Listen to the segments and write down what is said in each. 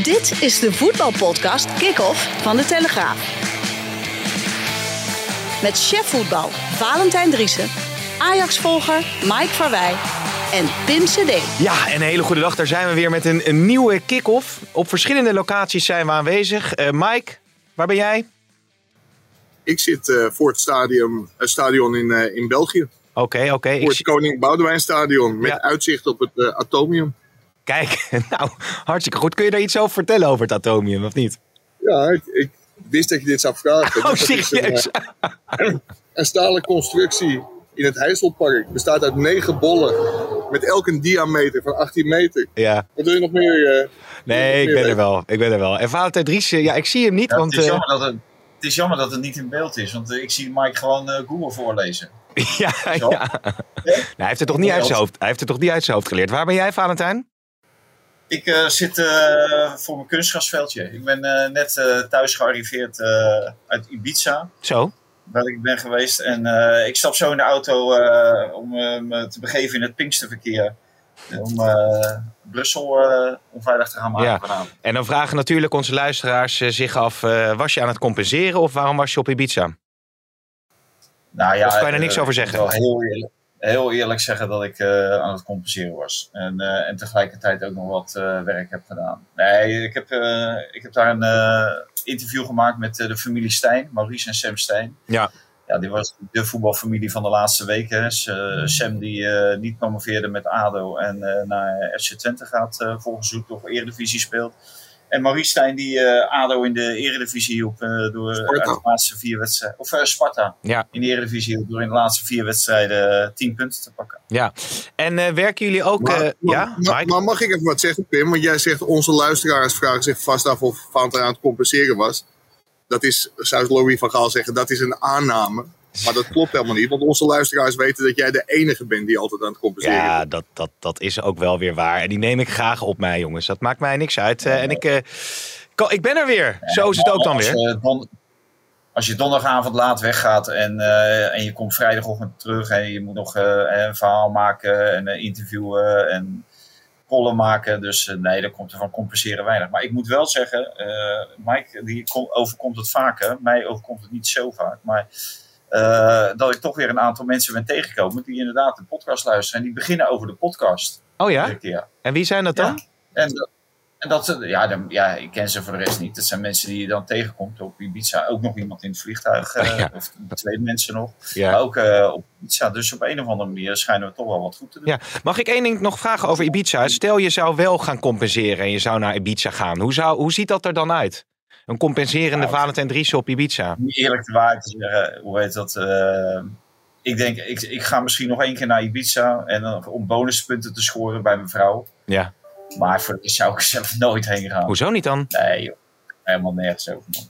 Dit is de voetbalpodcast Kick-Off van De Telegraaf. Met chef voetbal Valentijn Driessen, Ajax-volger Mike Verwij en Pim CD. Ja, en een hele goede dag. Daar zijn we weer met een, een nieuwe kick-off. Op verschillende locaties zijn we aanwezig. Uh, Mike, waar ben jij? Ik zit uh, voor het stadion, uh, stadion in, in België. Oké, okay, oké. Okay. Voor het Koning Boudewijn Stadion met ja. uitzicht op het Atomium. Kijk, nou, hartstikke goed. Kun je daar iets over vertellen over het Atomium, of niet? Ja, ik, ik wist dat je dit zou vragen. Oh, serieus? Een, een stalen constructie in het Heiselpark. Bestaat uit negen bollen. Met elk een diameter van 18 meter. Ja. Wat wil je nog meer? Uh, nee, ik ben er wel. Ik ben er wel. En Valentijn Dries, ja, ik zie hem niet. Ja, want, het, is jammer dat het, het is jammer dat het niet in beeld is. Want ik zie Mike gewoon uh, Google voorlezen. ja, ja. Nou, hij, heeft het toch niet uit zijn hoofd, hij heeft het toch niet uit zijn hoofd geleerd. Waar ben jij, Valentijn? Ik uh, zit uh, voor mijn kunstgrasveldje. Ik ben uh, net thuis gearriveerd uit Ibiza. Zo? Waar ik ben geweest. En ik stap zo in de auto om me te begeven in het Pinksterverkeer. Om Brussel onveilig te gaan maken ja. vanavond. En dan vragen natuurlijk onze luisteraars zich af: was je aan het compenseren of waarom was je op Ibiza? Nou ja, of kan je er niks over zeggen? Wel heel eerlijk heel eerlijk zeggen dat ik uh, aan het compenseren was. En, uh, en tegelijkertijd ook nog wat uh, werk heb gedaan. Nee, ik heb, ik heb daar een interview gemaakt met de familie Stijn, Maurice en Sam Stijn. Ja. Ja, die was de voetbalfamilie van de laatste weken. Sam die niet promoveerde met ADO en naar FC Twente gaat volgens zoek of Eredivisie speelt. En Maurice Stijn die uh, ADO in de eredivisie hielp uh, door uit de laatste vier wedstrijden. Of uh, Sparta ja. in de eredivisie hielp door in de laatste vier wedstrijden tien punten te pakken. Ja, en werken jullie ook... Maar, ja, maar, maar, mag ik even wat zeggen Pim? Want jij zegt onze luisteraars vragen zich vast af of Fanta aan het compenseren was. Dat is, zou Louis van Gaal zeggen, dat is een aanname. Maar dat klopt helemaal niet, want onze luisteraars weten dat jij de enige bent die altijd aan het compenseren Ja, bent. dat, dat, dat is ook wel weer waar. En die neem ik graag op mij, jongens. Dat maakt mij niks uit. Uh, en ik, uh, ik ben er weer. Ja, Zo is het ook dan als weer. Don, als je donderdagavond laat weggaat en, uh, en je komt vrijdagochtend terug en je moet nog een verhaal maken en interviewen en column maken. Dus nee, dan komt er van compenseren weinig. Maar ik moet wel zeggen, Mike, die overkomt het vaker. Mij overkomt het niet zo vaak. Maar uh, dat ik toch weer een aantal mensen ben tegengekomen die inderdaad de podcast luisteren. En die beginnen over de podcast. Oh ja? Keer. En wie zijn dat dan? Ja. En, en dat, ja, dan, ja, ik ken ze voor de rest niet. Dat zijn mensen die je dan tegenkomt op Ibiza. Ook nog iemand in het vliegtuig. Uh, ja. Of twee mensen nog. Ja. Maar ook uh, op Ibiza. Dus op een of andere manier schijnen we toch wel wat goed te doen. Ja. Mag ik één ding nog vragen over Ibiza? Stel je zou wel gaan compenseren en je zou naar Ibiza gaan. Hoe, zou, hoe ziet dat er dan uit? Een compenserende nou, Valentijn Driessen op Ibiza. Eerlijk te waar te zeggen, hoe heet dat? Uh, ik denk, ik, ik ga misschien nog één keer naar Ibiza. En dan, om bonuspunten te scoren bij mijn vrouw. Ja. Maar voor de zou ik zelf nooit heen gaan. Hoezo niet dan? Nee, joh. helemaal nergens over. Man.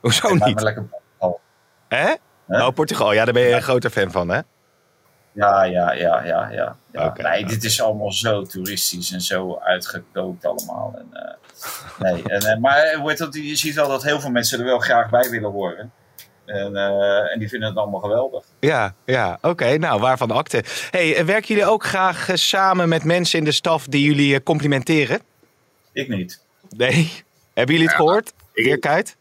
Hoezo ik niet? Maar lekker Portugal. Hè? Huh? Oh, Portugal. Ja, daar ben je een grote fan van, hè? Ja, ja, ja, ja, ja. ja. Okay, nee, okay. dit is allemaal zo toeristisch en zo uitgekookt allemaal. En, uh, nee, en, uh, maar dat, je ziet wel dat heel veel mensen er wel graag bij willen horen. En, uh, en die vinden het allemaal geweldig. Ja, ja oké. Okay. Nou, waarvan de akte. Hey, werken jullie ook graag samen met mensen in de staf die jullie complimenteren? Ik niet. Nee? Hebben jullie het ja, gehoord? Heer Kuit?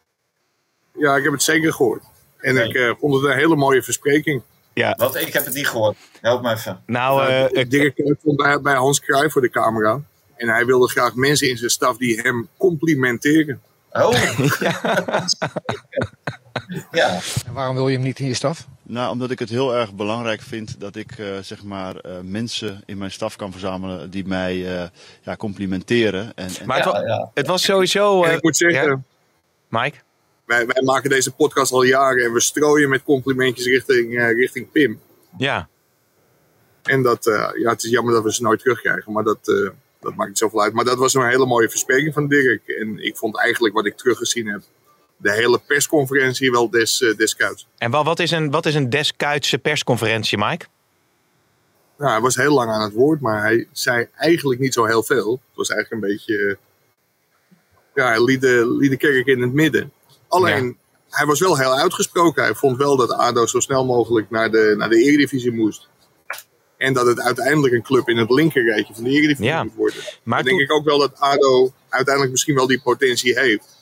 Ja, ik heb het zeker gehoord. En nee. ik vond het een hele mooie verspreking. Ja. Wat? Ik heb het niet gehoord. Help me even. Nou, uh, de directeur stond bij, bij Hans Cruijff voor de camera. En hij wilde graag mensen in zijn staf die hem complimenteren. Oh. ja. En waarom wil je hem niet in je staf? Nou, omdat ik het heel erg belangrijk vind dat ik uh, zeg maar uh, mensen in mijn staf kan verzamelen die mij uh, ja, complimenteren. En, en maar het, ja, ja. het, was sowieso. ik moet zeggen, ja? Mike? Wij, wij, maken deze podcast al jaren en we strooien met complimentjes richting, richting Pim. Ja. En dat, ja, het is jammer dat we ze nooit terugkrijgen, maar dat, dat maakt niet zoveel uit. Maar dat was een hele mooie verspreking van Dirk. En ik vond eigenlijk wat ik teruggezien heb, de hele persconferentie wel des, uh, des kuits. En wat, wat, is een, wat is een deskuitse persconferentie, Mike? Nou, hij was heel lang aan het woord, maar hij zei eigenlijk niet zo heel veel. Het was eigenlijk een beetje. Ja, hij liet de, liet de kerk in het midden. Alleen, ja. hij was wel heel uitgesproken. Hij vond wel dat ADO zo snel mogelijk naar de, naar de Eredivisie moest. En dat het uiteindelijk een club in het linkerrijtje van de Eredivisie Ja. moet worden. Maar Dan denk toen- ik ook wel dat ADO uiteindelijk misschien wel die potentie heeft.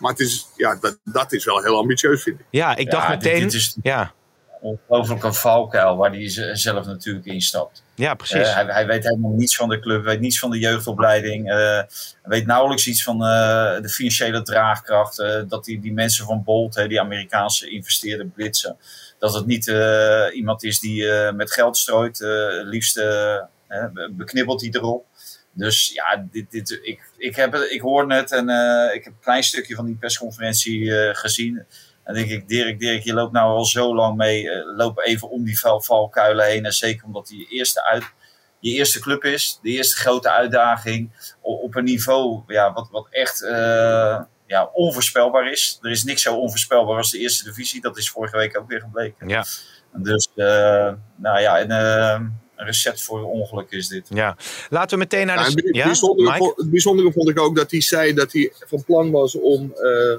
Maar het is, ja, dat, dat is wel heel ambitieus, vind ik. Ja, ik dacht Ja, dit- meteen. dit is- Ja, Ongelooflijk een valkuil waar hij zelf natuurlijk instapt. ja, precies. Eh, hij, hij weet helemaal niets van de club, weet niets van de jeugdopleiding. eh, weet nauwelijks iets van eh, de financiële draagkracht. dat die, die mensen van Bolt, hè, die Amerikaanse investeerder blitsen. Dat het niet iemand is die met geld strooit. liefst beknibbelt hij erop. Dus ja, dit, dit, ik, ik, heb, ik hoorde het en ik heb een klein stukje van die persconferentie gezien. En denk ik, Dirk, Dirk, je loopt nou al zo lang mee. eh, loop even om die val- valkuilen heen. En zeker omdat die eerste uit, je eerste club is. De eerste grote uitdaging. Op een niveau ja, wat, wat echt eh, ja, onvoorspelbaar is. Er is niks zo onvoorspelbaar als de eerste divisie. Dat is vorige week ook weer gebleken. Ja. En Dus, eh, nou ja, en, eh, een recept voor ongeluk is dit. ja. Laten we meteen naar de. het, Ja, bijzondere, het bijzondere vond ik ook dat hij zei dat hij van plan was om eh,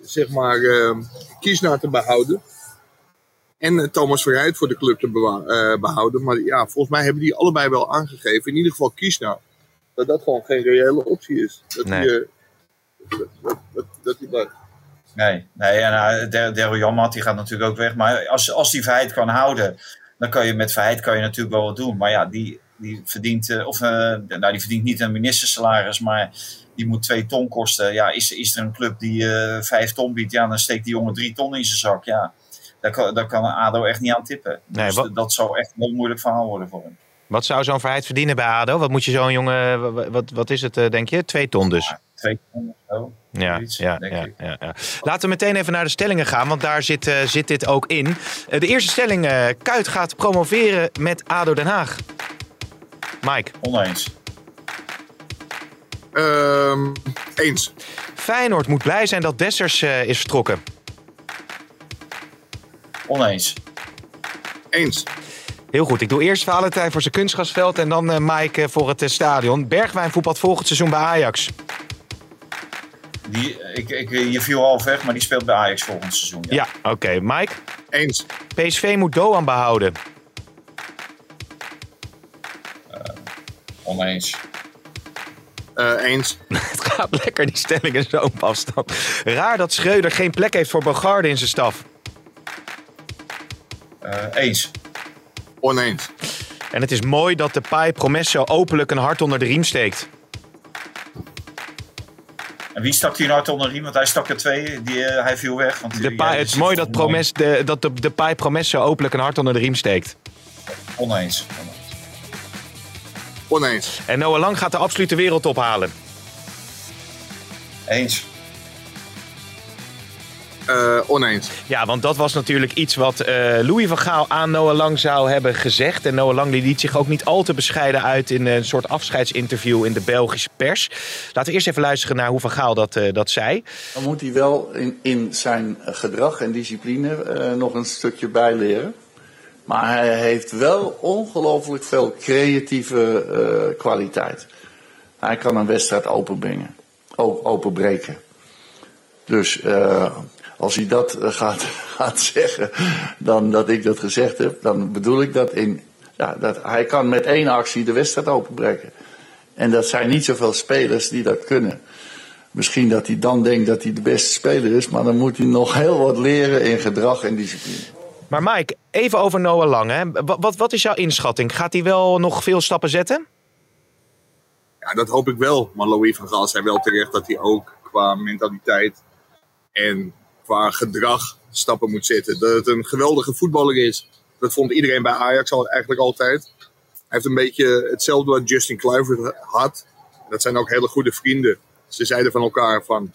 zeg maar eh, Kiesna te behouden. En eh, Thomas Verheid voor de club te eh, behouden. Maar ja, volgens mij hebben die allebei wel aangegeven, in ieder geval Kiesna, dat dat gewoon geen reële optie is. Dat Nee. eh, dat, dat, dat, dat hij blijft. Nee, nee en uh, Der- die gaat natuurlijk ook weg. Maar als, als die Verheid kan houden, dan kan je met Verheid kan je natuurlijk wel wat doen. Maar ja, die, die verdient, eh, of, eh, nou, die verdient niet een ministersalaris, maar die moet twee ton kosten. Ja, is, is er een club die eh, vijf ton biedt, ja, dan steekt die jongen drie ton in zijn zak. Ja, daar kan, daar kan een ADO echt niet aan tippen. Nee, dus wat- dat zal echt een heel moeilijk verhaal worden voor hem. Wat zou zo'n verheid verdienen bij ADO? Wat moet je zo'n jongen. Wat, wat, is het, denk je? Twee ton dus. Twee ton of zo. Ja, ja, ja, ja, ja. Laten we meteen even naar de stellingen gaan, want daar zit, zit dit ook in. De eerste stelling: Kuit gaat promoveren met ADO Den Haag. Mike, Oneens. Ehm, eens. Feyenoord moet blij zijn dat Dessers eh, is vertrokken. Oneens. Eens. Heel goed, ik doe eerst Valentijn voor zijn kunstgrasveld en dan eh, Mike eh, voor het stadion. Bergwijn voetbalt volgend seizoen bij Ajax. Die, ik, ik, je viel half weg, maar die speelt bij Ajax volgend seizoen. Ja. Ja, oké. Mike, Eens. PSV moet Doan behouden. Oneens. Eh, eens. Het gaat lekker, die stellingen zo op afstand. Raar dat Schreuder geen plek heeft voor Bogarde in zijn staf. Eh, eens. Oneens. En het is mooi dat de Pai Promesso openlijk een hart onder de riem steekt. En wie stak hier nou hard onder de riem? Want hij stak er twee. Die, eh, hij viel weg. Want De ja, het is mooi dat, Promes, de, dat de, de Pai Promesso openlijk een hart onder de riem steekt. Oneens. Oneens. En Noah Lang gaat de absolute wereldtop halen. Eens. Eh, oneens. Ja, want dat was natuurlijk iets wat eh, Louis van Gaal aan Noah Lang zou hebben gezegd. En Noah Lang liet zich ook niet al te bescheiden uit in een soort afscheidsinterview in de Belgische pers. Laten we eerst even luisteren naar hoe van Gaal dat, eh, dat zei. Dan moet hij wel in, in zijn gedrag en discipline eh, nog een stukje bijleren. Maar hij heeft wel ongelooflijk veel creatieve eh, kwaliteit. Hij kan een wedstrijd openbrengen, openbreken. Dus eh, als hij dat eh, gaat, gaat zeggen, dan dat ik dat gezegd heb, dan bedoel ik dat in. Ja, dat hij kan met één actie de wedstrijd openbreken. En dat zijn niet zoveel spelers die dat kunnen. Misschien dat hij dan denkt dat hij de beste speler is, maar dan moet hij nog heel wat leren in gedrag en discipline. Maar Mike, even over Noah Lang. Hè. Wat, wat, is jouw inschatting? Gaat hij wel nog veel stappen zetten? Ja, dat hoop ik wel. Maar Louis van Gaal zei wel terecht dat hij ook qua mentaliteit en qua gedrag stappen moet zetten. Dat het een geweldige voetballer is. Dat vond iedereen bij Ajax al, eigenlijk altijd. Hij heeft een beetje hetzelfde wat Justin Kluivert had. Dat zijn ook hele goede vrienden. Ze zeiden van elkaar van,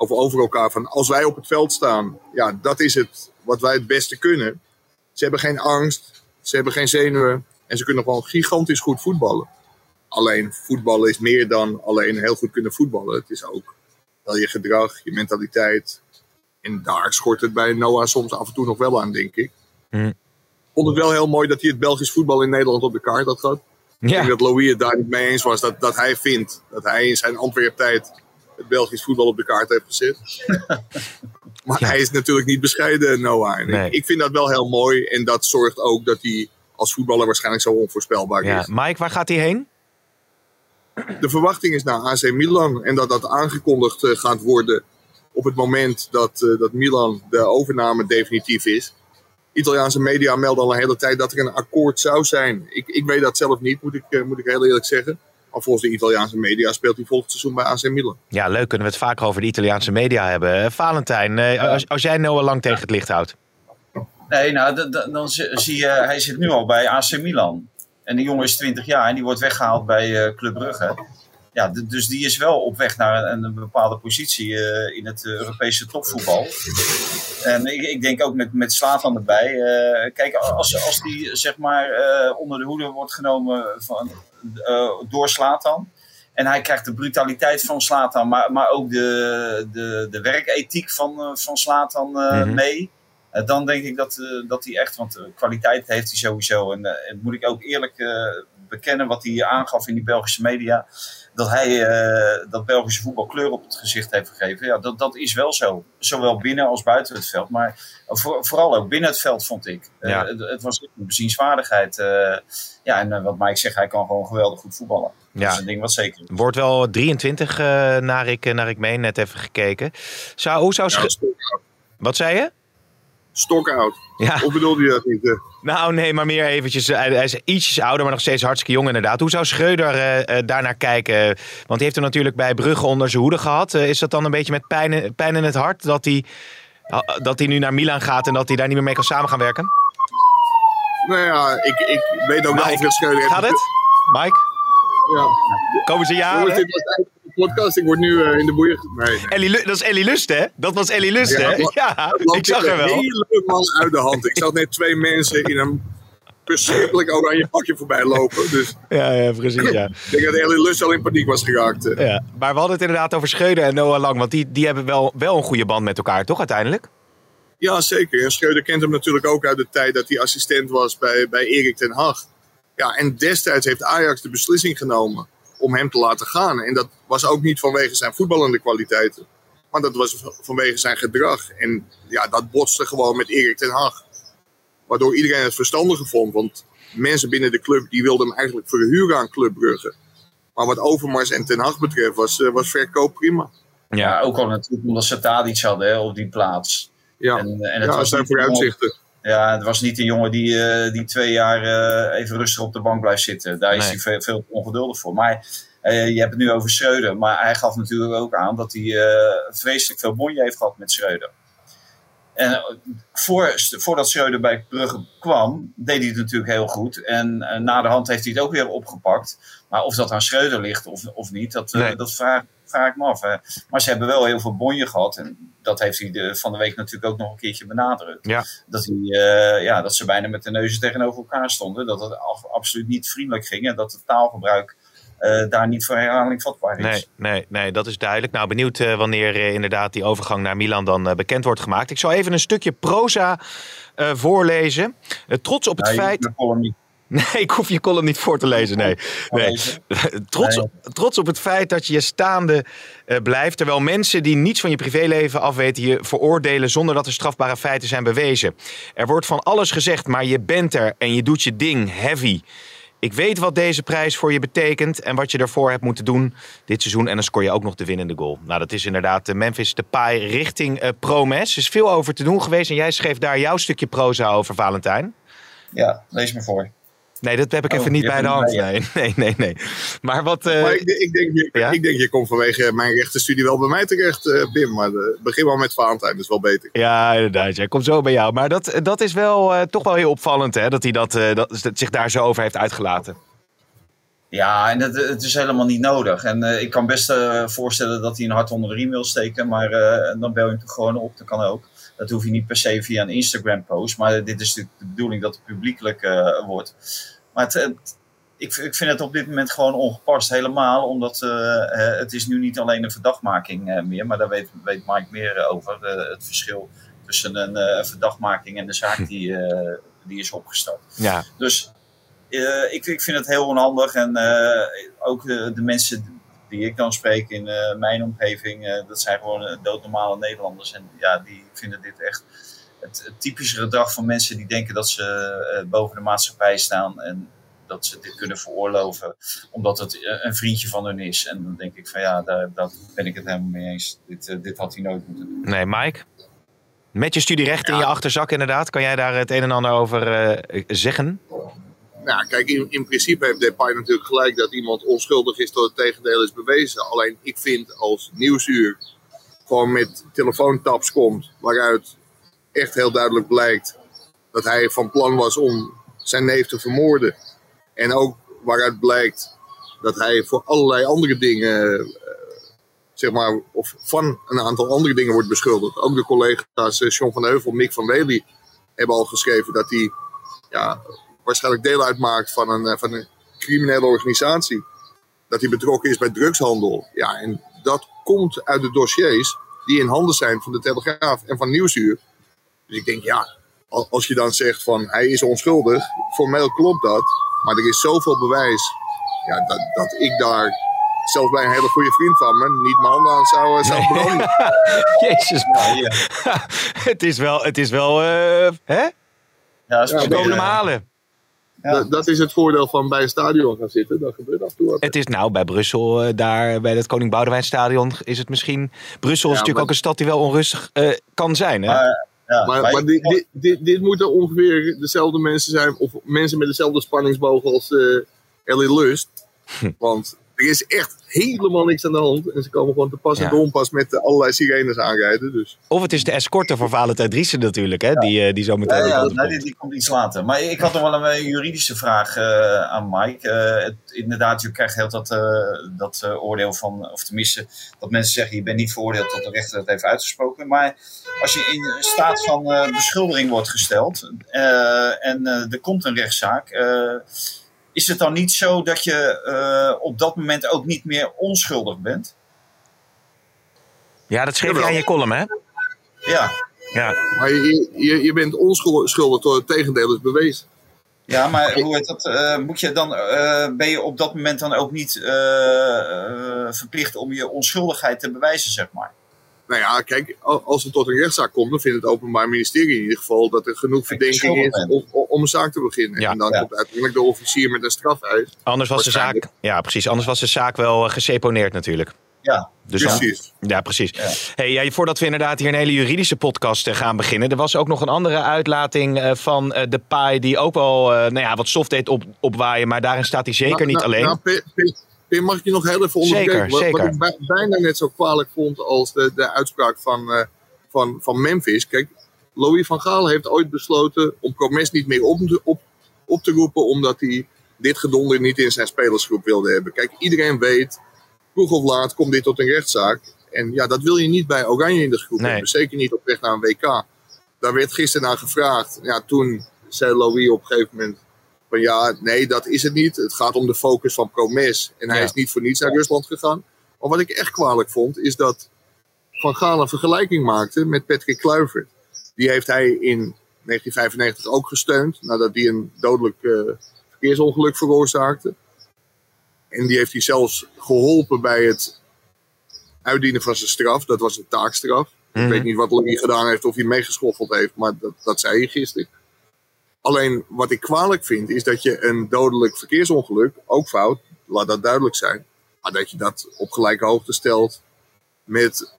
of over elkaar van, als wij op het veld staan, ja, dat is het wat wij het beste kunnen. Ze hebben geen angst, ze hebben geen zenuwen en ze kunnen gewoon gigantisch goed voetballen. Alleen voetballen is meer dan alleen heel goed kunnen voetballen. Het is ook wel je gedrag, je mentaliteit. En daar schort het bij Noah soms af en toe nog wel aan, denk ik. Ik vond het wel heel mooi dat hij het Belgisch voetbal in Nederland op de kaart had gehad. Ik denk Ja, dat Louis het daar niet mee eens was. Dat, dat hij vindt dat hij in zijn Antwerp-tijd Belgisch voetbal op de kaart heeft gezet. maar Ja. hij is natuurlijk niet bescheiden, Noah. En Nee. ik, ik vind dat wel heel mooi. En dat zorgt ook dat hij als voetballer waarschijnlijk zo onvoorspelbaar ja. is. Mike, waar gaat hij heen? De verwachting is naar AC Milan. En dat dat aangekondigd eh, gaat worden op het moment dat, eh, dat Milan de overname definitief is. Italiaanse media melden al een hele tijd dat er een akkoord zou zijn. Ik, ik weet dat zelf niet, moet ik, eh, moet ik heel eerlijk zeggen. Maar volgens de Italiaanse media speelt hij volgend seizoen bij AC Milan. Ja, leuk. Kunnen we het vaker over de Italiaanse media hebben. Eh, Valentijn, eh, als, als jij Noah Lang tegen het licht houdt. Nee, nou, dan zi- zie je, hij zit nu al bij AC Milan. En die jongen is 20 jaar en die wordt weggehaald bij eh, Club Brugge. Ja, dus die is wel op weg naar een, een bepaalde positie eh, in het eh, Europese topvoetbal. En ik, ik denk ook met, met Slatan erbij. eh, kijk, als, als die zeg maar eh, onder de hoede wordt genomen van, eh, door Slatan. En hij krijgt de brutaliteit van Slatan, maar, maar ook de, de, de werkethiek van, eh, van Slatan eh, Mhm. mee. Eh, dan denk ik dat, eh, dat hij echt, want eh, kwaliteit heeft hij sowieso. En, eh, en moet ik ook eerlijk eh, bekennen wat hij aangaf in die Belgische media. Dat hij eh, dat Belgische voetbal kleur op het gezicht heeft gegeven. Ja, dat, dat is wel zo. Zowel binnen als buiten het veld. Maar voor- vooral ook binnen het veld vond ik. Eh, Ja. het, het was een bezienswaardigheid. eh, ja, en wat Mike zegt, hij kan gewoon geweldig goed voetballen. Dat Ja. is een ding wat zeker is. Wordt wel 23 eh, naar, ik, naar ik meen, net even gekeken. Zou, hoe zou Ja. Wat zei je? Stokoud. Ja, Of bedoelde je dat niet? eh? nou nee, maar meer eventjes. eh, Hij, is ietsjes ouder, maar nog steeds hartstikke jong inderdaad. Hoe zou Schreuder eh, daarnaar kijken? Want hij heeft er natuurlijk bij Brugge onder zijn hoede gehad. Eh, is dat dan een beetje met pijn, in- pijn in het hart dat hij, dat hij nu naar Milan gaat en dat hij daar niet meer mee kan samen gaan werken? Nou ja, ik, ik weet ook Mike, Alfred Schreuder... Gaat het? Mike, Ja. komen ze Jongens, podcast. Ik word nu eh, in de boeien... Nee, nee. Ellie, dat is Ellie Lust, hè? Dat was Ellie Lust, Ja, hè? dat- Ja, ik zag er wel. helemaal uit de hand. Ik zag net twee mensen in een verschrikkelijk oranje pakje voorbij lopen. Dus Ja, ja, precies, ja. ik denk dat Ellie Lust al in paniek was geraakt. ja. Maar we hadden het inderdaad over Schreuder en Noah Lang. Want die, die hebben wel, wel een goede band met elkaar, toch uiteindelijk? Ja, zeker. En Schreuder kent hem natuurlijk ook uit de tijd dat hij assistent was bij, bij Erik ten Hag. Ja, en destijds heeft Ajax de beslissing genomen om hem te laten gaan. En dat was ook niet vanwege zijn voetballende kwaliteiten. Maar dat was vanwege zijn gedrag. En ja, dat botste gewoon met Erik ten Hag. Waardoor iedereen het verstandiger vond. Want mensen binnen de club die wilden hem eigenlijk verhuren aan Club Brugge. Maar wat Overmars en Ten Hag betreft was, eh, was verkoop prima. Ja, ook al natuurlijk omdat ze Tadic hadden hè, op die plaats. Ja, En, en ja het dat was zijn vooruitzichten. Ja, het was niet een jongen die, eh, die twee jaar eh, even rustig op de bank blijft zitten. Daar is Nee. hij veel, veel ongeduldig voor. Maar eh, je hebt het nu over Schreuder. Maar hij gaf natuurlijk ook aan dat hij eh, vreselijk veel bonje heeft gehad met Schreuder. En eh, voor, voordat Schreuder bij Brugge kwam, deed hij het natuurlijk heel goed. En na de hand heeft hij het ook weer opgepakt. Maar of dat aan Schreuder ligt of, of niet, dat, Nee. dat vraag, vraag ik me af. hè. Maar ze hebben wel heel veel bonje gehad. En dat heeft hij de, van de week natuurlijk ook nog een keertje benadrukt Ja. dat, hij, ja, dat ze bijna met de neuzen tegenover elkaar stonden. Dat het af- absoluut niet vriendelijk ging en dat het taalgebruik eh, daar niet voor herhaling vatbaar is. Nee, nee, nee, dat is duidelijk. Nou, benieuwd eh, wanneer eh, inderdaad die overgang naar Milan dan bekend wordt gemaakt. Ik zal even een stukje proza voorlezen. Trots op het feit... Nee, ik hoef je column niet voor te lezen, nee. nee. trots, Nee. trots op het feit dat je staande blijft, terwijl mensen die niets van je privéleven afweten je veroordelen zonder dat er strafbare feiten zijn bewezen. Er wordt van alles gezegd, maar je bent er en je doet je ding, heavy. Ik weet wat deze prijs voor je betekent en wat je ervoor hebt moeten doen dit seizoen. En dan scoor je ook nog de winnende goal. Nou, dat is inderdaad de Memphis Depay richting eh Promes. Er is veel over te doen geweest en jij schreef daar jouw stukje proza over, Valentijn. Ja, lees me voor. Nee, dat heb ik Oh, even niet bij de hand. Nee, nee, nee, nee. Maar wat... eh, Maar ik, ik, denk, ja? ik denk, je komt vanwege mijn rechtenstudie wel bij mij terecht, eh Pim. Maar eh, begin wel met Valentijn, dat is wel beter. Ja, inderdaad. Jij komt zo bij jou. Maar dat, dat is wel eh, toch wel heel opvallend, hè? Dat hij dat, eh, dat, dat zich daar zo over heeft uitgelaten. Ja, en het, het is helemaal niet nodig. En eh, ik kan best eh, voorstellen dat hij een hart onder de riem wil steken. Maar eh, dan bel je hem toch gewoon op. Dat kan ook. Dat hoef je niet per se via een Instagram post. Maar dit is de bedoeling dat het publiekelijk eh, wordt. Maar het, het- ik, ik vind het op dit moment gewoon ongepast helemaal. Omdat eh, eh, het is nu niet alleen een verdachtmaking uh, meer. Maar daar weet, weet Mike meer over. het verschil tussen een verdachtmaking en de zaak die, die is opgestart. Ja. Dus ik, ik vind het heel onhandig. En ook de mensen die ik dan spreek in mijn omgeving. dat zijn gewoon doodnormale Nederlanders. En ja, die vinden dit echt het, het typische gedrag van mensen die denken dat ze boven de maatschappij staan. En dat ze dit kunnen veroorloven, omdat het eh, een vriendje van hun is. En dan denk ik van ja, daar, daar ben ik het helemaal mee eens. Dit, uh, dit had hij nooit moeten doen. Nee, Mike? Met je studierecht in je achterzak inderdaad, kan jij daar het een en ander over uh, zeggen? Nou, kijk, in, in principe heeft Depay natuurlijk gelijk dat iemand onschuldig is tot het tegendeel is bewezen. Alleen ik vind als Nieuwsuur gewoon met telefoontaps komt, waaruit echt heel duidelijk blijkt dat hij van plan was om zijn neef te vermoorden. En ook waaruit blijkt dat hij voor allerlei andere dingen, uh, zeg maar, of van een aantal andere dingen wordt beschuldigd. Ook de collega's John van Heuvel, Mick van Wely hebben al geschreven dat hij ja, waarschijnlijk deel uitmaakt van een, uh, van een criminele organisatie. Dat hij betrokken is bij drugshandel. Ja, en dat komt uit de dossiers die in handen zijn van de Telegraaf en van Nieuwsuur. Dus ik denk, ja, als je dan zegt van hij is onschuldig, formeel klopt dat. Maar er is zoveel bewijs ja, dat, dat ik daar zelfs bij een hele goede vriend van me niet mijn handen aan zou, eh, zou branden. Jezus, man. Ja. het is wel, het is wel, uh, hè? Ja, ze komen hem halen. Ja. Dat, dat, is het voordeel van bij een stadion gaan zitten. Dat gebeurt af en toe. Het is nou bij Brussel, uh, daar bij het Koning Boudewijn Stadion, is het misschien. Brussel is natuurlijk maar... ook een stad die wel onrustig uh, kan zijn. Hè? Maar, ja, maar, maar dit, dit, dit, dit, moeten ongeveer dezelfde mensen zijn, of mensen met dezelfde spanningsboog als uh, Ellie Lust. Want er is echt helemaal niks aan de hand. En ze komen gewoon te pas en onpas met allerlei sirenes aanrijden. Dus. Of het is de escorte voor Valentijn Driessen natuurlijk, hè? Ja. Die, uh, die zo meteen. Ja, ja nee, die, komt iets later. Maar ik had nog wel een juridische vraag uh, aan Mike. Uh, het, inderdaad, je krijgt heel dat, dat oordeel van, of tenminste, dat mensen zeggen: je bent niet veroordeeld tot de rechter dat heeft uitgesproken. Maar als je in staat van beschuldiging wordt gesteld en er komt een rechtszaak is het dan niet zo dat je uh, op dat moment ook niet meer onschuldig bent? Ja, dat schreef je aan je column, hè? Ja. ja. Maar je, je, je bent onschuldig door het tegendeel is bewezen. Ja, maar hoe heet dat? Uh, moet je dan, uh, ben je op dat moment dan ook niet verplicht om je onschuldigheid te bewijzen, zeg maar? Nou ja, kijk, als het tot een rechtszaak komt, dan vindt het Openbaar Ministerie in ieder geval dat er genoeg verdenking is om, om, een zaak te beginnen. Ja, en dan ja. komt uiteindelijk de officier met een strafeis. Anders was de zaak, ja, precies. Anders was de zaak wel uh, geseponeerd natuurlijk. Ja, dus precies. Dan, ja, precies. Ja. Hey, ja, voordat we inderdaad hier een hele juridische podcast uh, gaan beginnen. Er was ook nog een andere uitlating uh, van de paai die ook wel nou ja, wat stof deed op, opwaaien. Maar daarin staat hij zeker nou, niet nou, alleen. Nou, mag ik je nog heel even onderbreken? Zeker, wat, zeker. wat ik bijna net zo kwalijk vond als de, de uitspraak van, uh, van, van Memphis. Kijk, Louis van Gaal heeft ooit besloten om Promes niet meer op te, op, op te roepen. Omdat hij dit gedonder niet in zijn spelersgroep wilde hebben. Kijk, iedereen weet, vroeg of laat komt dit tot een rechtszaak. En ja, dat wil je niet bij Oranje in de groep nee. hebben. Zeker niet op weg naar een WK. Daar werd gisteren naar gevraagd. Ja, toen zei Louis op een gegeven moment van ja, nee, dat is het niet. Het gaat om de focus van Promes. En hij Ja. is niet voor niets naar Rusland gegaan. Maar wat ik echt kwalijk vond, is dat Van Gaal een vergelijking maakte met Patrick Kluivert. Die heeft hij in 1995 ook gesteund, nadat hij een dodelijk eh, verkeersongeluk veroorzaakte. En die heeft hij zelfs geholpen bij het uitdienen van zijn straf. Dat was een taakstraf. Mhm. Ik weet niet wat Louis gedaan heeft, of hij meegeschoffeld heeft, maar dat, dat zei hij gisteren. Alleen wat ik kwalijk vind, is dat je een dodelijk verkeersongeluk, ook fout, laat dat duidelijk zijn, maar dat je dat op gelijke hoogte stelt met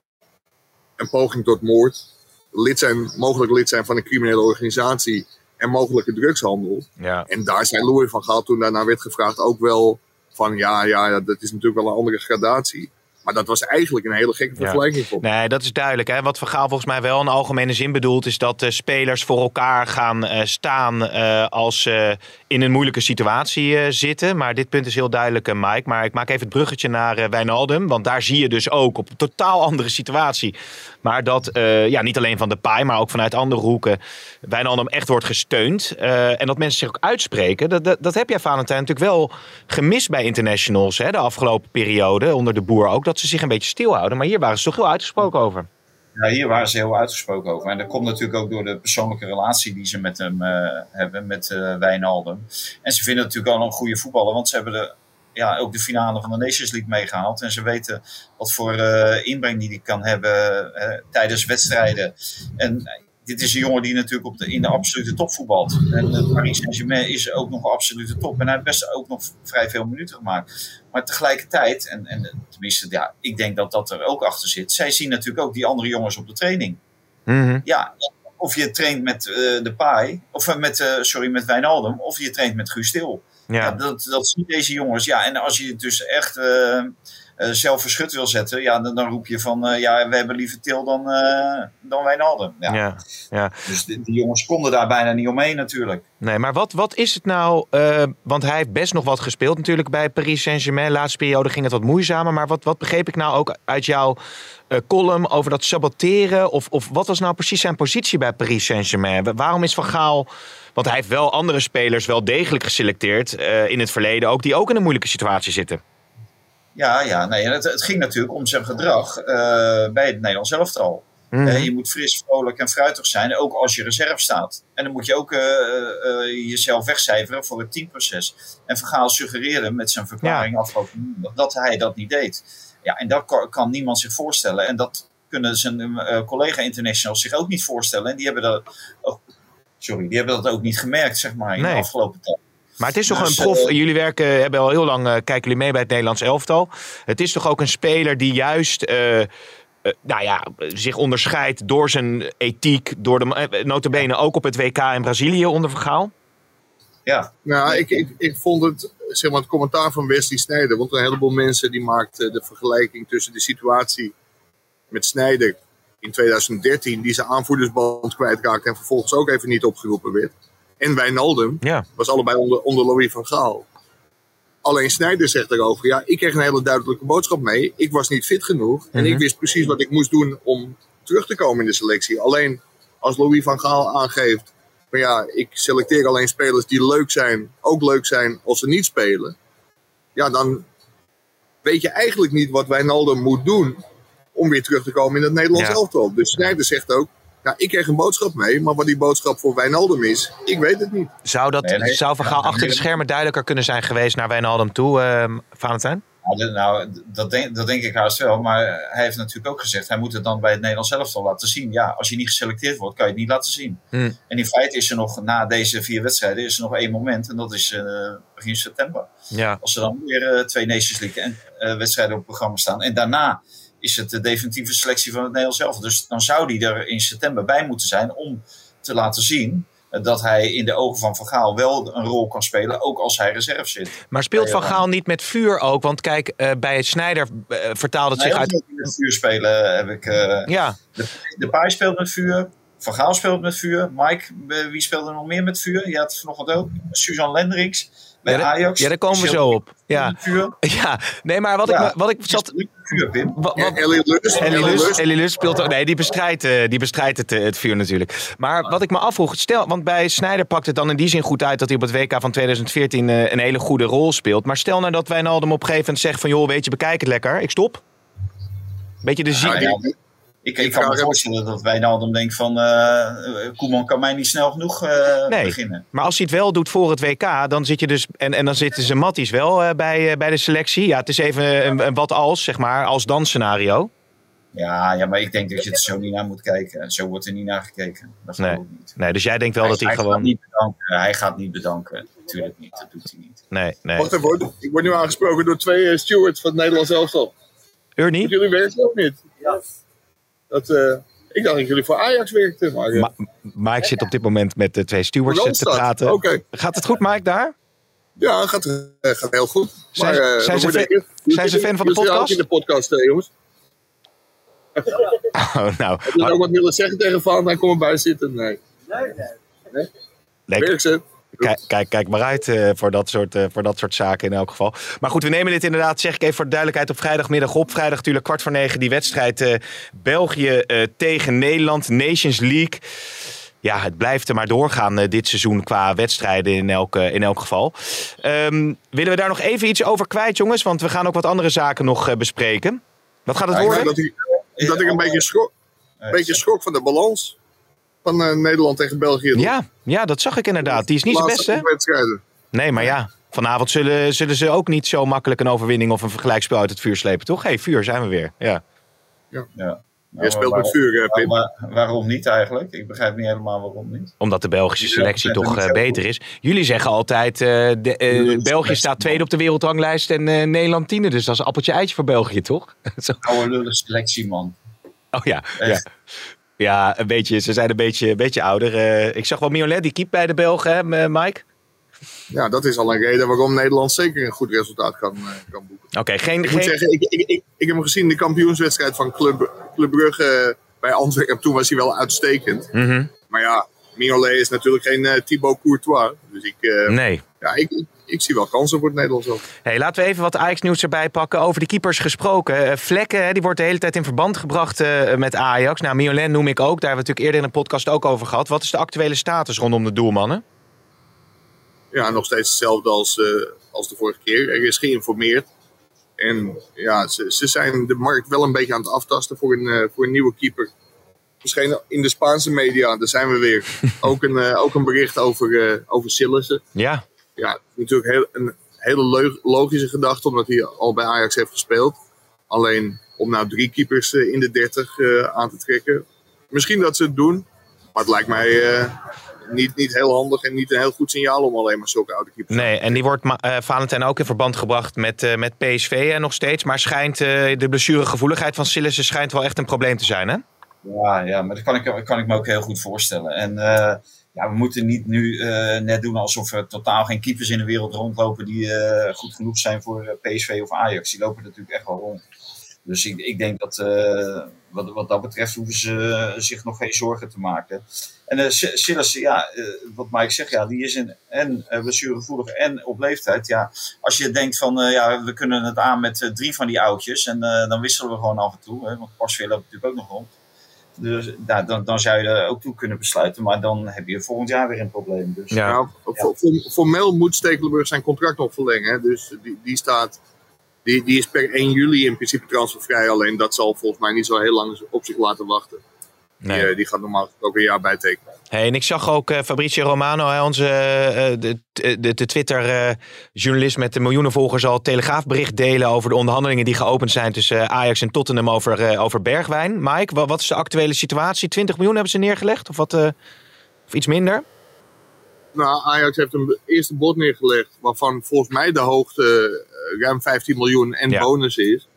een poging tot moord, lid zijn, mogelijk lid zijn van een criminele organisatie en mogelijke drugshandel. Ja. En daar zei Louis van Gaal toen daarna werd gevraagd ook wel van ja, ja, ja, dat is natuurlijk wel een andere gradatie. Maar dat was eigenlijk een hele gekke vergelijking. me. Nee, dat is duidelijk. Hè? Wat Van Gaal volgens mij wel in algemene zin bedoelt... is dat de spelers voor elkaar gaan eh, staan eh, als ze in een moeilijke situatie zitten. Maar dit punt is heel duidelijk, Mike. Maar ik maak even het bruggetje naar Wijnaldum. Want daar zie je dus ook op een totaal andere situatie... maar dat ja, niet alleen van de paai, maar ook vanuit andere hoeken... Wijnaldum echt wordt gesteund. En dat mensen zich ook uitspreken. Dat, dat, dat heb jij, Valentijn, natuurlijk wel gemist bij internationals... Hè, de afgelopen periode, onder de boer ook... dat ze zich een beetje stilhouden. Maar hier waren ze toch heel uitgesproken over. Ja, hier waren ze heel uitgesproken over. En dat komt natuurlijk ook door de persoonlijke relatie die ze met hem eh, hebben, met eh Wijnaldum. En ze vinden natuurlijk al een goede voetballer, want ze hebben de, ja, ook de finale van de Nations League meegehaald. En ze weten wat voor eh, inbreng die hij kan hebben tijdens wedstrijden. En dit is een jongen die natuurlijk op de, in de absolute top voetbalt. En eh, Paris Saint-Germain is ook nog absolute top. En hij heeft best ook nog vrij veel minuten gemaakt. Maar tegelijkertijd, en, en tenminste, ja, ik denk dat dat er ook achter zit. Zij zien natuurlijk ook die andere jongens op de training. Mhm. Ja, of je traint met eh, de Paai, of eh, met, sorry, met Wijnaldum, of je traint met Guus Stil. Ja. Ja. dat, dat zien deze jongens. Ja, en als je dus echt zelf verschut wil zetten, ja, dan, dan roep je van, eh, ja, we hebben liever Til dan, eh, dan Wijnaldum. Ja. Ja, ja. Dus die, die jongens konden daar bijna niet omheen natuurlijk. Nee, maar wat, wat is het nou? eh, want hij heeft best nog wat gespeeld natuurlijk bij Paris Saint-Germain. De laatste periode ging het wat moeizamer. Maar wat, wat begreep ik nou ook uit jouw eh, column over dat saboteren? Of, of wat was nou precies zijn positie bij Paris Saint-Germain? Wa- Waarom is Van Gaal... Want hij heeft wel andere spelers wel degelijk geselecteerd eh, in het verleden ook... die ook in een moeilijke situatie zitten. Ja, ja, nee, het, het ging natuurlijk om zijn gedrag eh, bij het Nederlands elftal. Mhm. Eh, je moet fris, vrolijk en fruitig zijn, ook als je reserve staat. En dan moet je ook eh, jezelf wegcijferen voor het teamproces. En Vergaal suggereerde met zijn verklaring afgelopen maandag dat hij dat niet deed. Ja, en dat kan, niemand zich voorstellen. En dat kunnen zijn collega-internationals zich ook niet voorstellen. En die hebben dat, ook, sorry, die hebben dat ook niet gemerkt, zeg maar, in Nee. de afgelopen tijd. Maar het is toch Dus, een prof. jullie werken, hebben al heel lang, eh, kijken jullie mee bij het Nederlands elftal. Het is toch ook een speler die juist. eh, eh, nou ja, zich onderscheidt door zijn ethiek, door de notabene ook op het WK in Brazilië onder Vergaal. Ja, Nou, ik, ik, ik vond het, zeg maar, het commentaar van Wesley Snijder. Want een heleboel mensen die maakten de vergelijking tussen de situatie met Snijder in 2013, die zijn aanvoerdersband kwijtraakte en vervolgens ook even niet opgeroepen werd. En Wijnaldum, Ja. was allebei onder, onder Louis van Gaal. Alleen Snijder zegt erover, ja, ik kreeg een hele duidelijke boodschap mee. Ik was niet fit genoeg en Mhm. ik wist precies wat ik moest doen om terug te komen in de selectie. Alleen als Louis van Gaal aangeeft, van ja, ik selecteer alleen spelers die leuk zijn, ook leuk zijn als ze niet spelen. Ja, dan weet je eigenlijk niet wat Wijnaldum moet doen om weer terug te komen in het Nederlands Ja. elftal. Dus Snijder zegt ook, nou, ik kreeg een boodschap mee, maar wat die boodschap voor Wijnaldum is, ik weet het niet. Zou, dat, Nee, nee. zou Vergaal Ja, achter de schermen duidelijker kunnen zijn geweest naar Wijnaldum toe, eh Valentijn? Nou, dat- nou, dat, denk, dat denk ik haast wel. Maar hij heeft natuurlijk ook gezegd, hij moet het dan bij het Nederlands elftal laten zien. Ja, als je niet geselecteerd wordt, kan je het niet laten zien. Hmm. En in feite is er nog, na deze vier wedstrijden, is er nog één moment. En dat is eh, begin september. Ja. Als er dan weer eh, twee Nations League en, eh, wedstrijden op het programma staan. En daarna is het de definitieve selectie van het Nederlands elftal. Dus dan zou die er in september bij moeten zijn om te laten zien... eh, Dat hij in de ogen van Van Gaal wel een rol kan spelen, ook als hij reserve zit. Maar speelt Van. Gaal niet met vuur ook? Want kijk, eh, bij Snijder eh, vertaalt het zich Nee, uit... ook met vuur spelen heb ik. eh, Ja, de, de Paai speelt met vuur. Van Gaal speelt met vuur. Mike, eh, wie speelde er nog meer met vuur? Je had vanochtend ook. Suzanne Lendrix bij Ja, daar- Ajax. ja, daar komen we zo op. Ja, ja. nee, maar wat ik, Ja. wat ik zat... Ellie Lust speelt ook. Nee, die bestrijdt, eh, die bestrijdt het, eh, het vuur natuurlijk. Maar wat ik me afvroeg, stel, want bij Snijder pakt het dan in die zin goed uit dat hij op het WK van 2014 eh, een hele goede rol speelt. Maar stel nou dat Wijnaldum op een gegeven moment zegt van joh, weet je, bekijk het lekker, ik stop. Beetje de Nou zie. ja, ik, ik kan me voorstellen dat Wijnaldum denkt van... eh Koeman kan mij niet snel genoeg eh, Nee. beginnen. Maar als hij het wel doet voor het WK, dan zit je dus. En, en dan zitten ze Matties wel eh, bij, eh, bij de selectie. Ja, het is even een, een wat als, zeg maar, als dan scenario. Ja, ja, maar ik denk dat je er zo niet naar moet kijken. Zo wordt er niet naar gekeken. Dat Nee. niet. Nee, dus jij denkt wel dat hij hij gewoon. Gaat niet bedanken. Hij gaat niet bedanken. Natuurlijk niet. Dat doet hij niet. Nee, nee. Wacht even, ik word nu aangesproken door twee eh, stewards van het Nederlands elftal. Ernie? Jullie werken of niet? Dat, eh, ik dacht dat jullie voor Ajax werkten. Maar, uh, Ma Mike zit op dit moment met de twee stewards eh, te praten. Gaat het goed, Mike, daar? Ja, gaat, eh, gaat heel goed. Zijn- maar, eh, zijn ze fan- zijn ze fan van de podcast? in de podcast, eh, jongens. Oh, nou. Heb je ook wat willen zeggen tegen Valentijn? Kom erbij zitten. Nee. Nee, Werk ze. Kijk, kijk, kijk maar uit eh, voor, dat soort, eh, voor dat soort zaken in elk geval. Maar goed, we nemen dit inderdaad, zeg ik even voor de duidelijkheid, op vrijdagmiddag op. Vrijdag natuurlijk kwart voor negen die wedstrijd eh, België eh, tegen Nederland, Nations League. Ja, het blijft er maar doorgaan eh, dit seizoen qua wedstrijden in elk, in elk geval. Ehm, willen we daar nog even iets over kwijt, jongens? Want we gaan ook wat andere zaken nog eh, bespreken. Wat gaat het Ja, worden? dat ik, dat ik een beetje schrok, een beetje schrok van de balans van eh, Nederland tegen België. Ja, ja, dat zag ik inderdaad. Die is niet zo best, hè? Nee, maar ja. Vanavond zullen, zullen ze ook niet zo makkelijk een overwinning of een vergelijkspel uit het vuur slepen, toch? Hé, hey, vuur zijn we weer. Ja. Ja. Jij speelt met vuur, eh, Pim. Waarom niet eigenlijk? Ik begrijp niet helemaal waarom niet. Omdat de Belgische Ja, selectie toch eh, beter is. Jullie zeggen altijd, eh, de, eh, Ja, België staat tweede op de wereldranglijst en eh, Nederland tiende. Dus dat is appeltje eitje voor België, toch? Zo. Oude lullen selectie, man. Oh ja, ja. Ja, een beetje, ze zijn een beetje, een beetje ouder. Eh, ik zag wel Miolet, die keept bij de Belgen, hè, M- Mike? Ja, dat is al een reden waarom Nederland zeker een goed resultaat kan, eh, kan boeken. Oké, geen... Ik moet zeggen, ik, ik, ik, ik heb hem gezien in de kampioenswedstrijd van Club, Club Brugge eh, bij Antwerpen. Toen was hij wel uitstekend. Mhm. Maar ja, Mignolet is natuurlijk geen eh, Thibaut Courtois. Dus ik, eh, Nee. ja, ik, ik, zie wel kansen voor het Nederlands ook. Hey, laten we even wat Ajax-nieuws erbij pakken. Over de keepers gesproken. Eh, Vlekken, die wordt de hele tijd in verband gebracht eh, met Ajax. Nou, Miolen noem ik ook. Daar hebben we natuurlijk eerder in de podcast ook over gehad. Wat is de actuele status rondom de doelmannen? Ja, nog steeds hetzelfde als, eh, als de vorige keer. Er is geïnformeerd. En ja, ze, ze zijn de markt wel een beetje aan het aftasten voor een, voor een nieuwe keeper. Verschenen in de Spaanse media, daar zijn we weer. ook, een, ook een bericht over, eh over Sillissen. Ja. Ja, het is natuurlijk heel, een hele logische gedachte, omdat hij al bij Ajax heeft gespeeld. Alleen om nou drie keepers eh, in de 30 eh, aan te trekken. Misschien dat ze het doen, maar het lijkt mij eh, niet, niet heel handig en niet een heel goed signaal om alleen maar zulke oude keepers Nee, en die wordt eh, Valentijn ook in verband gebracht met, eh, met PSV nog steeds. Maar schijnt eh, de blessuregevoeligheid van Sillissen schijnt wel echt een probleem te zijn, hè? Ja, ja maar dat kan ik, kan ik me ook heel goed voorstellen. En eh, ja, we moeten niet nu eh, net doen alsof er totaal geen keepers in de wereld rondlopen die eh, goed genoeg zijn voor eh, PSV of Ajax. Die lopen natuurlijk echt wel rond. Dus ik, ik denk dat wat, wat dat betreft hoeven ze zich nog geen zorgen te maken. En uh, Silas, ja, wat Mike zegt, ja, die is in, en uh, blessuregevoelig en op leeftijd. Ja, als je denkt van, ja, we kunnen het aan met drie van die oudjes en dan wisselen we gewoon af en toe. Hè, want Pasveer loopt natuurlijk ook nog rond. Dus nou, dan, dan zou je er ook toe kunnen besluiten. Maar dan heb je volgend jaar weer een probleem. Dus, Ja. Nou, formeel moet Stekelenburg zijn contract nog verlengen. Dus die, die, staat, die, die is per 1 juli in principe transfervrij. Alleen dat zal volgens mij niet zo heel lang op zich laten wachten. Nee. Die, eh, die gaat normaal ook een jaar bijtekenen. Hey, en ik zag ook eh, Fabrizio Romano, hè, onze eh, de, de, de Twitter-journalist met de miljoenen volgers, al telegraafbericht delen over de onderhandelingen die geopend zijn tussen eh, Ajax en Tottenham over, eh, over Bergwijn. Mike, wat, wat is de actuele situatie? 20 miljoen hebben ze neergelegd? Of, wat, eh, of iets minder? Nou, Ajax heeft een eerste bod neergelegd. Waarvan volgens mij de hoogte eh, ruim 15 miljoen en Ja. bonus is.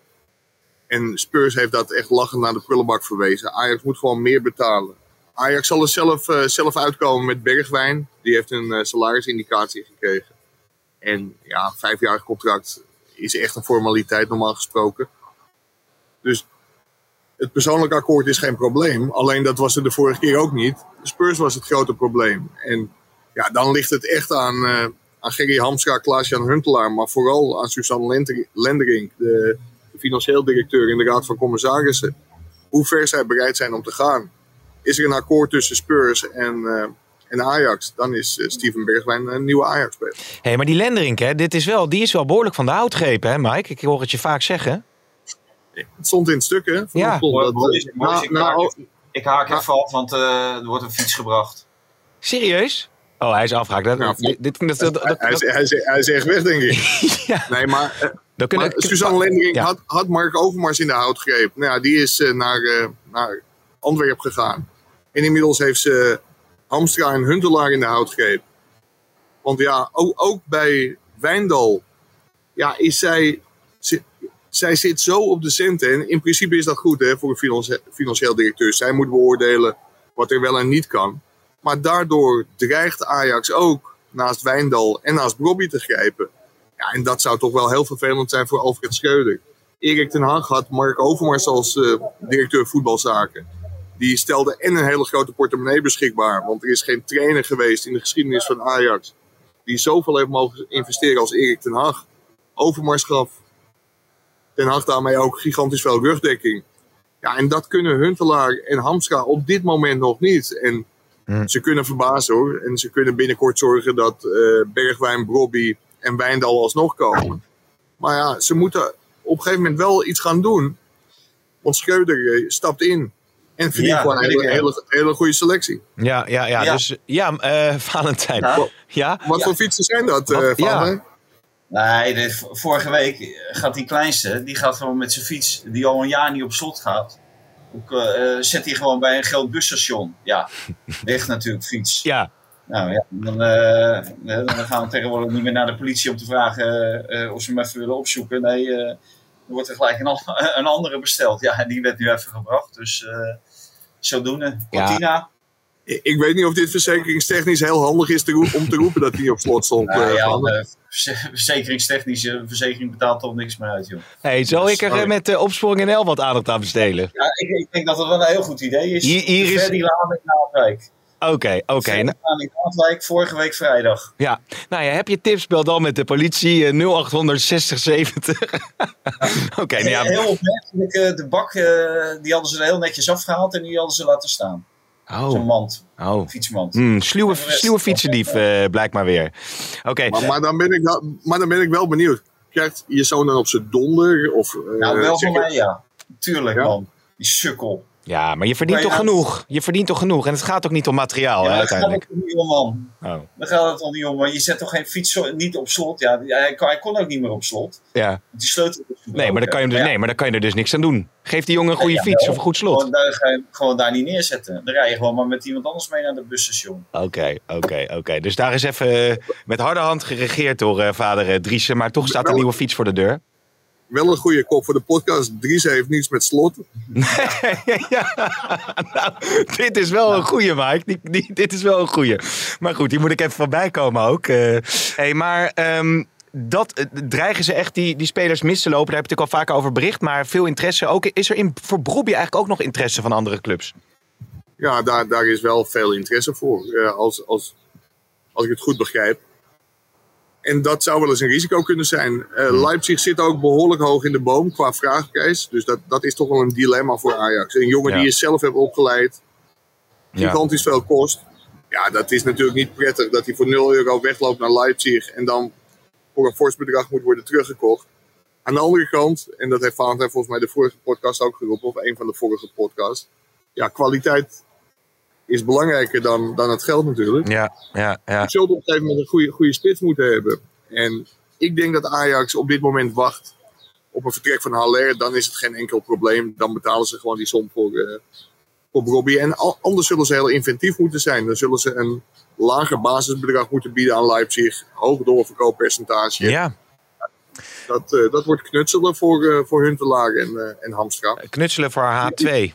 En Spurs heeft dat echt lachend naar de prullenbak verwezen. Ajax moet gewoon meer betalen. Ajax zal er zelf, eh, zelf uitkomen met Bergwijn. Die heeft een eh, salarisindicatie gekregen. En ja, vijfjarig contract is echt een formaliteit normaal gesproken. Dus het persoonlijk akkoord is geen probleem. Alleen dat was er de vorige keer ook niet. Spurs was het grote probleem. En ja, dan ligt het echt aan, eh aan Gerry Hamstra, Klaas-Jan Huntelaar. Maar vooral aan Suzanne Lendering, de, de financieel directeur in de Raad van Commissarissen. Hoe ver zij bereid zijn om te gaan. Is er een akkoord tussen Spurs en, eh, en Ajax, dan is eh, Steven Bergwijn een nieuwe Ajax-speler. hey, maar die Lenderink, hè, dit is wel, die is wel behoorlijk van de houtgrepen, hè Mike? Ik hoor het je vaak zeggen. Het stond in het stuk, hè? van Ja. ik haak Ik haak even af, want eh, er wordt een fiets gebracht. Serieus? Oh, hij is afgehaakt. Dat, dit, dit, dat, hij, is, hij, is, hij is echt weg, denk ik. Nee, maar kunnen- Maar Suzanne Lendering Ja. had, had Mark Overmars in de hout gegrepen. Nou ja, die is naar, eh, naar Antwerpen gegaan. En inmiddels heeft ze Hamstra en Huntelaar in de hout gegrepen. Want ja, ook, bij Wijndal ja, is zij, zit zo op de centen. En in principe is dat goed hè, voor een financie- financieel directeur. Zij moet beoordelen wat er wel en niet kan. Maar daardoor dreigt Ajax ook naast Wijndal en naast Bobby te grijpen. Ja, en dat zou toch wel heel vervelend zijn voor Alfred Schreuder. Erik ten Hag had Mark Overmars als eh, directeur voetbalzaken. Die stelde en een hele grote portemonnee beschikbaar. Want er is geen trainer geweest in de geschiedenis van Ajax die zoveel heeft mogen investeren als Erik ten Hag. Overmars gaf ten Hag daarmee ook gigantisch veel rugdekking. Ja, en dat kunnen Huntelaar en Hamstra op dit moment nog niet. En Hm. ze kunnen verbazen hoor. En ze kunnen binnenkort zorgen dat eh, Bergwijn, Brobby en Wijndal alsnog komen. Maar ja, ze moeten op een gegeven moment wel iets gaan doen. Want Schreuder eh, stapt in. En verdient Ja, gewoon een weet hele, hele, goede selectie. Ja, ja, ja. Ja. Dus ja, eh, Valentijn. Nou, Ja? Wat voor fietsen zijn dat, eh Wat- ja. Valentijn? Nee, de- vorige week gaat die kleinste, die gaat gewoon met zijn fiets, die al een jaar niet op slot gaat. Ook, eh, zet hij gewoon bij een groot busstation. Ja, weg natuurlijk fiets. Ja. Nou ja, dan, dan gaan we tegenwoordig niet meer naar de politie om te vragen of ze hem even willen opzoeken. Nee, wordt er gelijk een, an- een andere besteld. Ja, en die werd nu even gebracht. Dus eh zodoende. Ja. Cortina. Ik ik weet niet of dit verzekeringstechnisch heel handig is te om te roepen dat hij op slot stond. Nou eh, ja, Van. eh, verze- verzekeringstechnische verzekering betaalt toch niks meer uit, joh. Hey, zal ik er Sorry. met de opsporing in L wat aandacht aan besteden? Ja, ik, ik denk dat dat wel een heel goed idee is. Hier- hier is- Freddy Laan in Naaldwijk. Oké, oké. Nou, in Naaldwijk, vorige week vrijdag. ja. nou ja, heb je tips? Bel dan met de politie eh, 0800 6070. oké, nou ja. Heel opmerkelijk, eh, de bak, eh, die hadden ze er heel netjes afgehaald en die hadden ze laten staan. Zo'n Oh, mand, oh. fietsmand. Hmm, sluwe, fietsendief eh, blijkt maar weer. Oké, Maar, maar, dan ben ik wel, maar dan ben ik wel benieuwd. Krijgt je zoon dan op zijn donder? Of, eh, Nou, wel voor mij, ja. Tuurlijk, Ja? man. Die sukkel. Ja, maar je verdient Maar toch ja. genoeg? Je verdient toch genoeg? En het gaat ook niet om materiaal hè, ja, daar gaat het uiteindelijk. niet om, man. Oh, Daar gaat het toch niet om. Maar je zet toch geen fiets niet op slot? Ja, hij, kon, hij kon ook niet meer op slot. ja. Die sleutel Nee, maar dan kan je, hem dus, Ja, nee, maar dan kan je er dus niks aan doen. Geef die jongen een goede Ja, fiets of een goed slot. Gewoon daar, ga je- gewoon daar niet neerzetten. Dan rij je gewoon maar met iemand anders mee naar de busstation. Oké, oké, oké. Dus daar is even eh, met harde hand geregeerd door eh, vader eh, Driessen. Maar toch staat een nieuwe fiets voor de deur. Wel een goede kop voor de podcast. Dries heeft niets met slot. ja, nou, dit is wel een goeie, Mike. Die, die, dit is wel een goeie. Maar goed, die moet ik even voorbij komen ook. Eh hey, maar ehm, dat, eh, dreigen ze echt die, die spelers mis te lopen? Daar heb je natuurlijk al vaker over bericht. Maar veel interesse ook. Is er in, voor Brobbey eigenlijk ook nog interesse van andere clubs? Ja, daar, daar is wel veel interesse voor. eh, als, als, als ik het goed begrijp. En dat zou wel eens een risico kunnen zijn. Eh. Leipzig zit ook behoorlijk hoog in de boom qua vraagprijs. Dus dat, dat is toch wel een dilemma voor Ajax. Een jongen Ja. die je zelf hebt opgeleid, Ja. gigantisch veel kost. Ja, dat is natuurlijk niet prettig dat hij voor 0 euro wegloopt naar Leipzig en dan voor een fors bedrag moet worden teruggekocht. Aan de andere kant, en dat heeft Valentijn volgens mij de vorige podcast ook geroepen, of een van de vorige podcasts. Ja, kwaliteit is belangrijker dan, dan het geld natuurlijk. Ja, ja, ja. Je zult op een gegeven moment een goede, goede spits moeten hebben. En ik denk dat Ajax op dit moment wacht op een vertrek van Haller. Dan is het geen enkel probleem. Dan betalen ze gewoon die som voor, eh voor Robbie. En al- anders zullen ze heel inventief moeten zijn. Dan zullen ze een lager basisbedrag moeten bieden aan Leipzig. Hoog doorverkooppercentage. ja. Dat, eh, dat wordt knutselen voor, eh voor Huntelaar en, en Hamstra. Knutselen voor H2.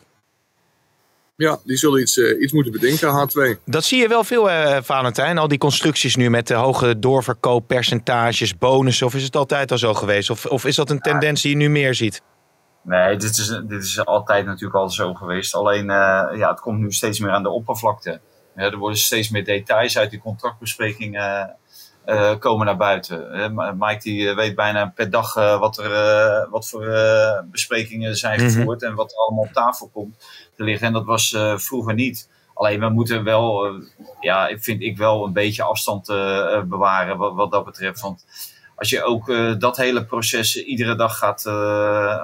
Ja, die zullen iets, eh, iets moeten bedenken, H2. Dat zie je wel veel, eh, Valentijn. Al die constructies nu met de hoge doorverkooppercentages, bonussen. Of is het altijd al zo geweest? Of, of is dat een tendens die je nu meer ziet? Nee, dit is, dit is altijd natuurlijk al zo geweest. Alleen, eh, ja, het komt nu steeds meer aan de oppervlakte. Ja, er worden steeds meer details uit die contractbesprekingen eh, komen naar buiten. Eh, Ma- Mike die eh, weet bijna per dag eh, wat, er, eh, wat voor eh, besprekingen zijn Mhm. gevoerd en wat er allemaal op tafel komt te liggen. En dat was eh, vroeger niet. Alleen we moeten wel, eh, ja, ik vind ik wel een beetje afstand eh, bewaren wat, wat dat betreft. Want als je ook dat hele proces iedere dag gaat,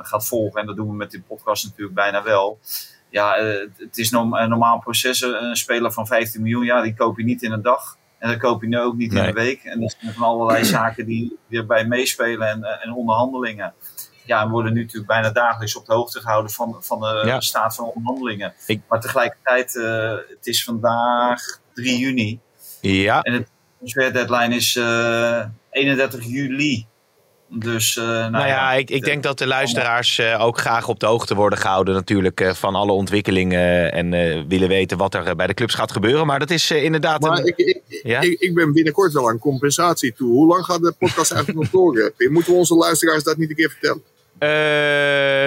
gaat volgen, en dat doen we met die podcast natuurlijk bijna wel. Ja, het is een normaal proces. Een speler van 15 miljoen, ja, die koop je niet in een dag. En dat koop je nu ook niet Nee. in een week. En er zijn van allerlei zaken die erbij meespelen en, en onderhandelingen. Ja, en worden nu natuurlijk bijna dagelijks op de hoogte gehouden van, van de Ja. staat van onderhandelingen. Ik- Maar tegelijkertijd, eh, het is vandaag 3 juni. Ja, En het transfer deadline is eh 31 juli. Dus, eh, nou, nou ja, ik, ik denk dat de luisteraars eh, ook graag op de hoogte worden gehouden natuurlijk eh, van alle ontwikkelingen. En eh, willen weten wat er bij de clubs gaat gebeuren. Maar dat is eh, inderdaad... Maar een- ik, ik, Ja? Ik, ik ben binnenkort wel aan compensatie toe. Hoe lang gaat de podcast eigenlijk nog door? Pim? Moeten we onze luisteraars dat niet een keer vertellen? Eh,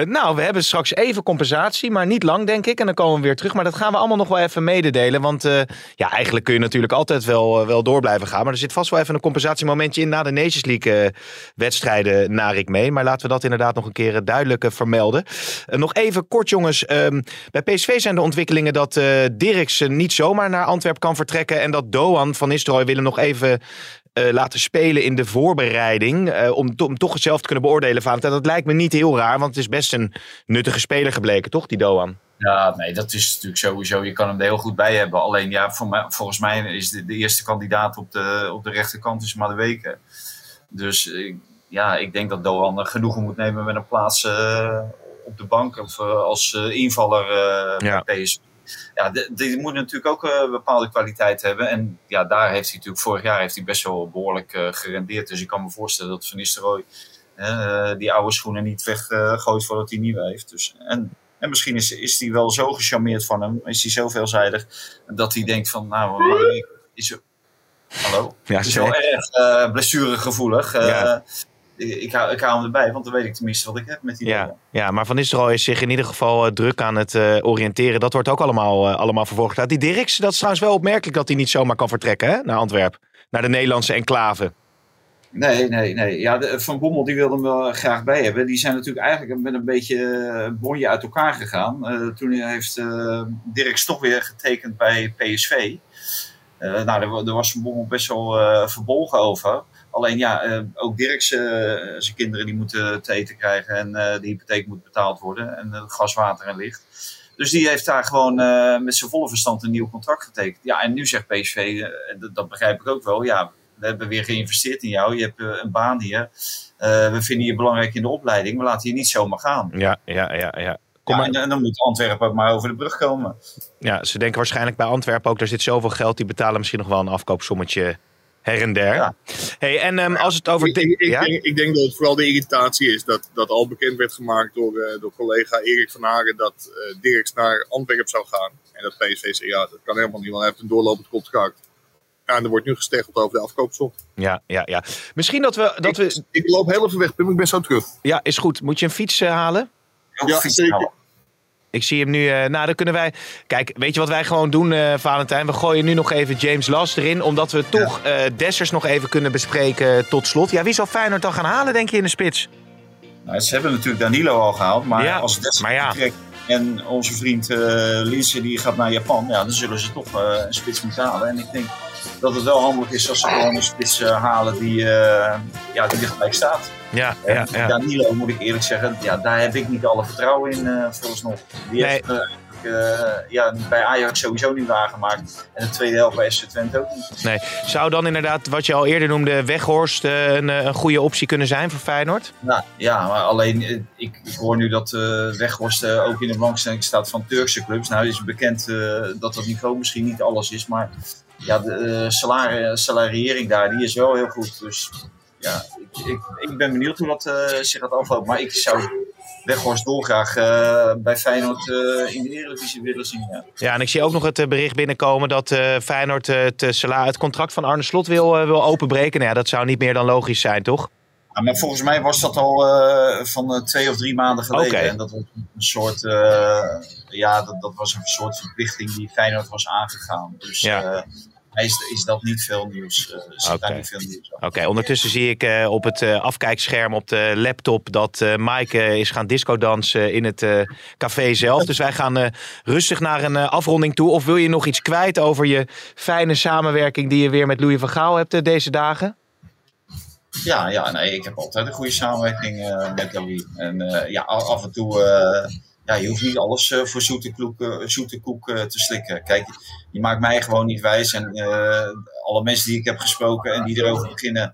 nou, we hebben straks even compensatie, maar niet lang, denk ik. En dan komen we weer terug. Maar dat gaan we allemaal nog wel even mededelen. Want eh, ja, eigenlijk kun je natuurlijk altijd wel, eh, wel door blijven gaan. Maar er zit vast wel even een compensatiemomentje in na de Nations League-wedstrijden, naar ik mee. Maar laten we dat inderdaad nog een keer duidelijk vermelden. Nog even kort, jongens. Ehm, bij PSV zijn de ontwikkelingen dat Dirksen niet zomaar naar Antwerpen kan vertrekken. En dat Doan van Nistelrooy willen nog even eh, laten spelen in de voorbereiding. eh, om, to- om toch zelf te kunnen beoordelen. Valentijn. Dat lijkt me niet heel raar, want het is best een nuttige speler gebleken, toch, die Doan? Ja, nee, dat is natuurlijk sowieso. Je kan hem er heel goed bij hebben. Alleen ja, voor mij, volgens mij is de, de eerste kandidaat op de, op de rechterkant is Madueke. Dus eh, ja, ik denk dat Doan genoegen moet nemen met een plaats op de bank of als invaller Ja. bij PSV. Ja, die moet natuurlijk ook eh, bepaalde kwaliteit hebben. En ja, daar heeft hij natuurlijk vorig jaar heeft hij best wel behoorlijk eh, gerendeerd. Dus ik kan me voorstellen dat Van Nistelrooy eh, die oude schoenen niet weggooit voordat hij nieuwe heeft. Dus, en en misschien is, is hij wel zo gecharmeerd van hem, is hij zo veelzijdig, dat hij denkt van, nou, is er, hallo? Ja, is wel erg eh, blessuregevoelig. Eh, Ja. Ik, hou, ik hou hem erbij, want dan weet ik tenminste wat ik heb met die Ja, dingen. ja, maar Van Nistelrooy is zich in ieder geval eh, druk aan het eh, oriënteren. Dat wordt ook allemaal, eh, allemaal vervolgd. gedaan. Die Dirks, dat is trouwens wel opmerkelijk dat hij niet zomaar kan vertrekken hè, naar Antwerpen. Naar de Nederlandse enclave. Nee, nee, nee. Ja, de, Van Bommel die wilde hem wel graag bij hebben. Die zijn natuurlijk eigenlijk met een beetje bonje uit elkaar gegaan. Toen heeft Dirks toch weer getekend bij PSV. Nou, daar, daar was Van Bommel best wel verbolgen over. Alleen ja, eh, ook Dirks, eh, zijn kinderen die moeten te eten krijgen. En eh, de hypotheek moet betaald worden. En gas, water en licht. Dus die heeft daar gewoon met zijn volle verstand een nieuw contract getekend. Ja, en nu zegt PSV, dat, dat begrijp ik ook wel. Ja, we hebben weer geïnvesteerd in jou. Je hebt een baan hier. We vinden je belangrijk in de opleiding. We laten je niet zomaar gaan. Ja, ja, ja. ja. Kom Ja, maar. en, en dan moet Antwerpen ook maar over de brug komen. ja, ze denken waarschijnlijk bij Antwerpen ook, daar zit zoveel geld, die betalen misschien nog wel een afkoopsommetje her en der. Ja. Hey, en ehm, als het over... Ik, ik, ik ja? denk, ik denk dat het vooral de irritatie is dat, dat al bekend werd gemaakt door, eh, door collega Erik van Hagen dat eh Dirks naar Antwerpen zou gaan. En dat PSV zei, ja, dat kan helemaal niet, want hij heeft een doorlopend contract. Ja, en er wordt nu gesteggeld over de afkoopsom. ja, ja, ja. Misschien dat we... Dat we Ik, loop heel even weg, Pim, ik ben zo terug. ja, is goed. Moet je een fiets eh, halen? Ja, zeker. Ik zie hem nu. eh, nou, dan kunnen wij. Kijk, weet je wat wij gewoon doen, eh, Valentijn? We gooien nu nog even James Last erin. Omdat we toch eh Dessers nog even kunnen bespreken tot slot. Ja, wie zal Feyenoord dan gaan halen, denk je, in de spits? Nou, ze hebben natuurlijk Danilo al gehaald. Maar Ja, als Dessers ja. vertrekt en onze vriend eh Linse die gaat naar Japan. Ja, dan zullen ze toch een spits moeten halen. En ik denk dat het wel handig is als ze gewoon een spits eh, halen die, eh, ja, die er gelijk staat. Ja, ja, ja. Danilo, moet ik eerlijk zeggen, ja, daar heb ik niet alle vertrouwen in uh, vooralsnog. Die Nee. heeft uh, ja, bij Ajax sowieso niet waargemaakt. En de tweede helft bij SC Twente ook niet. Nee. Zou dan inderdaad, wat je al eerder noemde, Weghorst uh, een, een, goede optie kunnen zijn voor Feyenoord? Nou, ja, maar alleen, ik, ik hoor nu dat Weghorst ook in de belangstelling staat van Turkse clubs. Nou is bekend dat dat niveau misschien niet alles is, maar ja, de salari salariering daar, die is wel heel goed. Dus ja, ik, ik, ik ben benieuwd hoe dat uh, zich gaat aflopen. Maar ik zou Weghorst dolgraag uh, bij Feyenoord uh, in de Eredivisie willen zien. Ja. ja, en ik zie ook nog het uh, bericht binnenkomen dat uh, Feyenoord het, het contract van Arne Slot wil, wil openbreken. Nou ja, dat zou niet meer dan logisch zijn, toch? Ja, maar volgens mij was dat al uh, van twee of drie maanden geleden. Okay. En dat was een soort, uh, ja, dat, dat was een soort verplichting die Feyenoord was aangegaan. Dus ja. Is, is dat niet veel nieuws. Uh, Oké, niet veel nieuws okay. ondertussen zie ik uh, op het uh, afkijkscherm op de laptop dat Mike is gaan discodansen in het café zelf. Dus wij gaan rustig naar een afronding toe. Of wil je nog iets kwijt over je fijne samenwerking die je weer met Louis van Gaal hebt deze dagen? Ja, ja nee, ik heb altijd een goede samenwerking met Louis. En ja, af en toe, ja, je hoeft niet alles voor zoete, kloek, zoete koek te slikken. Kijk, je maakt mij gewoon niet wijs. En alle mensen die ik heb gesproken en die erover beginnen,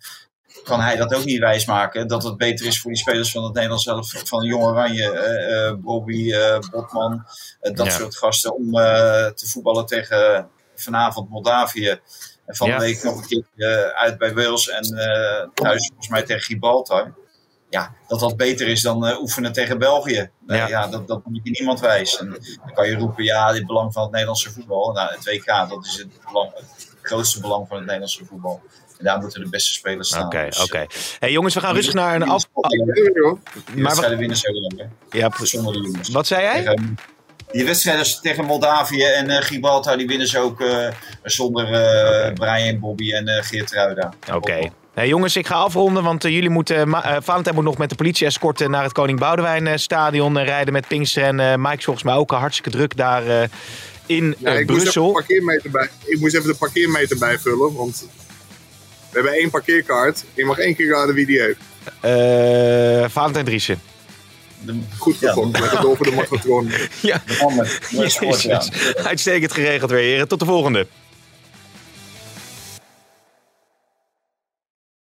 kan hij dat ook niet wijs maken. Dat het beter is voor die spelers van het Nederlands zelf, van Jong Oranje, Bobby, Botman, dat ja. soort gasten, om te voetballen tegen vanavond Moldavië. En van de ja. week nog een keer uit bij Wales en thuis volgens mij tegen Gibraltar. Ja, dat dat beter is dan uh, oefenen tegen België. Ja, ja dat, dat moet je niemand wijs. En dan kan je roepen, ja, dit belang van het Nederlandse voetbal. Nou, het WK, dat is het belang. Het grootste belang van het Nederlandse voetbal. En daar moeten de beste spelers staan. Oké, Dus, oké. Hey, jongens, we gaan rustig naar een af... Die Maar wedstrijden we... winnen wel, hè? Ja, Zonder de jongens. wat zei jij? Tegen- Die wedstrijden tegen Moldavië en eh, Gibraltar, die winnen ze ook eh, zonder eh, Brian, Bobby en eh Geert Ruida. Oké. Hey, jongens, ik ga afronden, want eh, jullie moeten... Eh, Valentijn moet nog met de politie-escorte naar het Koning Boudewijn stadion rijden met Pinkster. En eh, Mike is volgens mij ook al hartstikke druk daar eh, in Ja, ik, moest even de Brussel. parkeermeter bij, ik moest even de parkeermeter bijvullen, want we hebben één parkeerkaart. Je mag één keer raden wie die heeft. Eh Valentijn Driessen. De, Goed Ja, gevonden, met het over de magnetron. Ja, de man met, met sport, ja. Uitstekend geregeld weer, heren. Tot de volgende.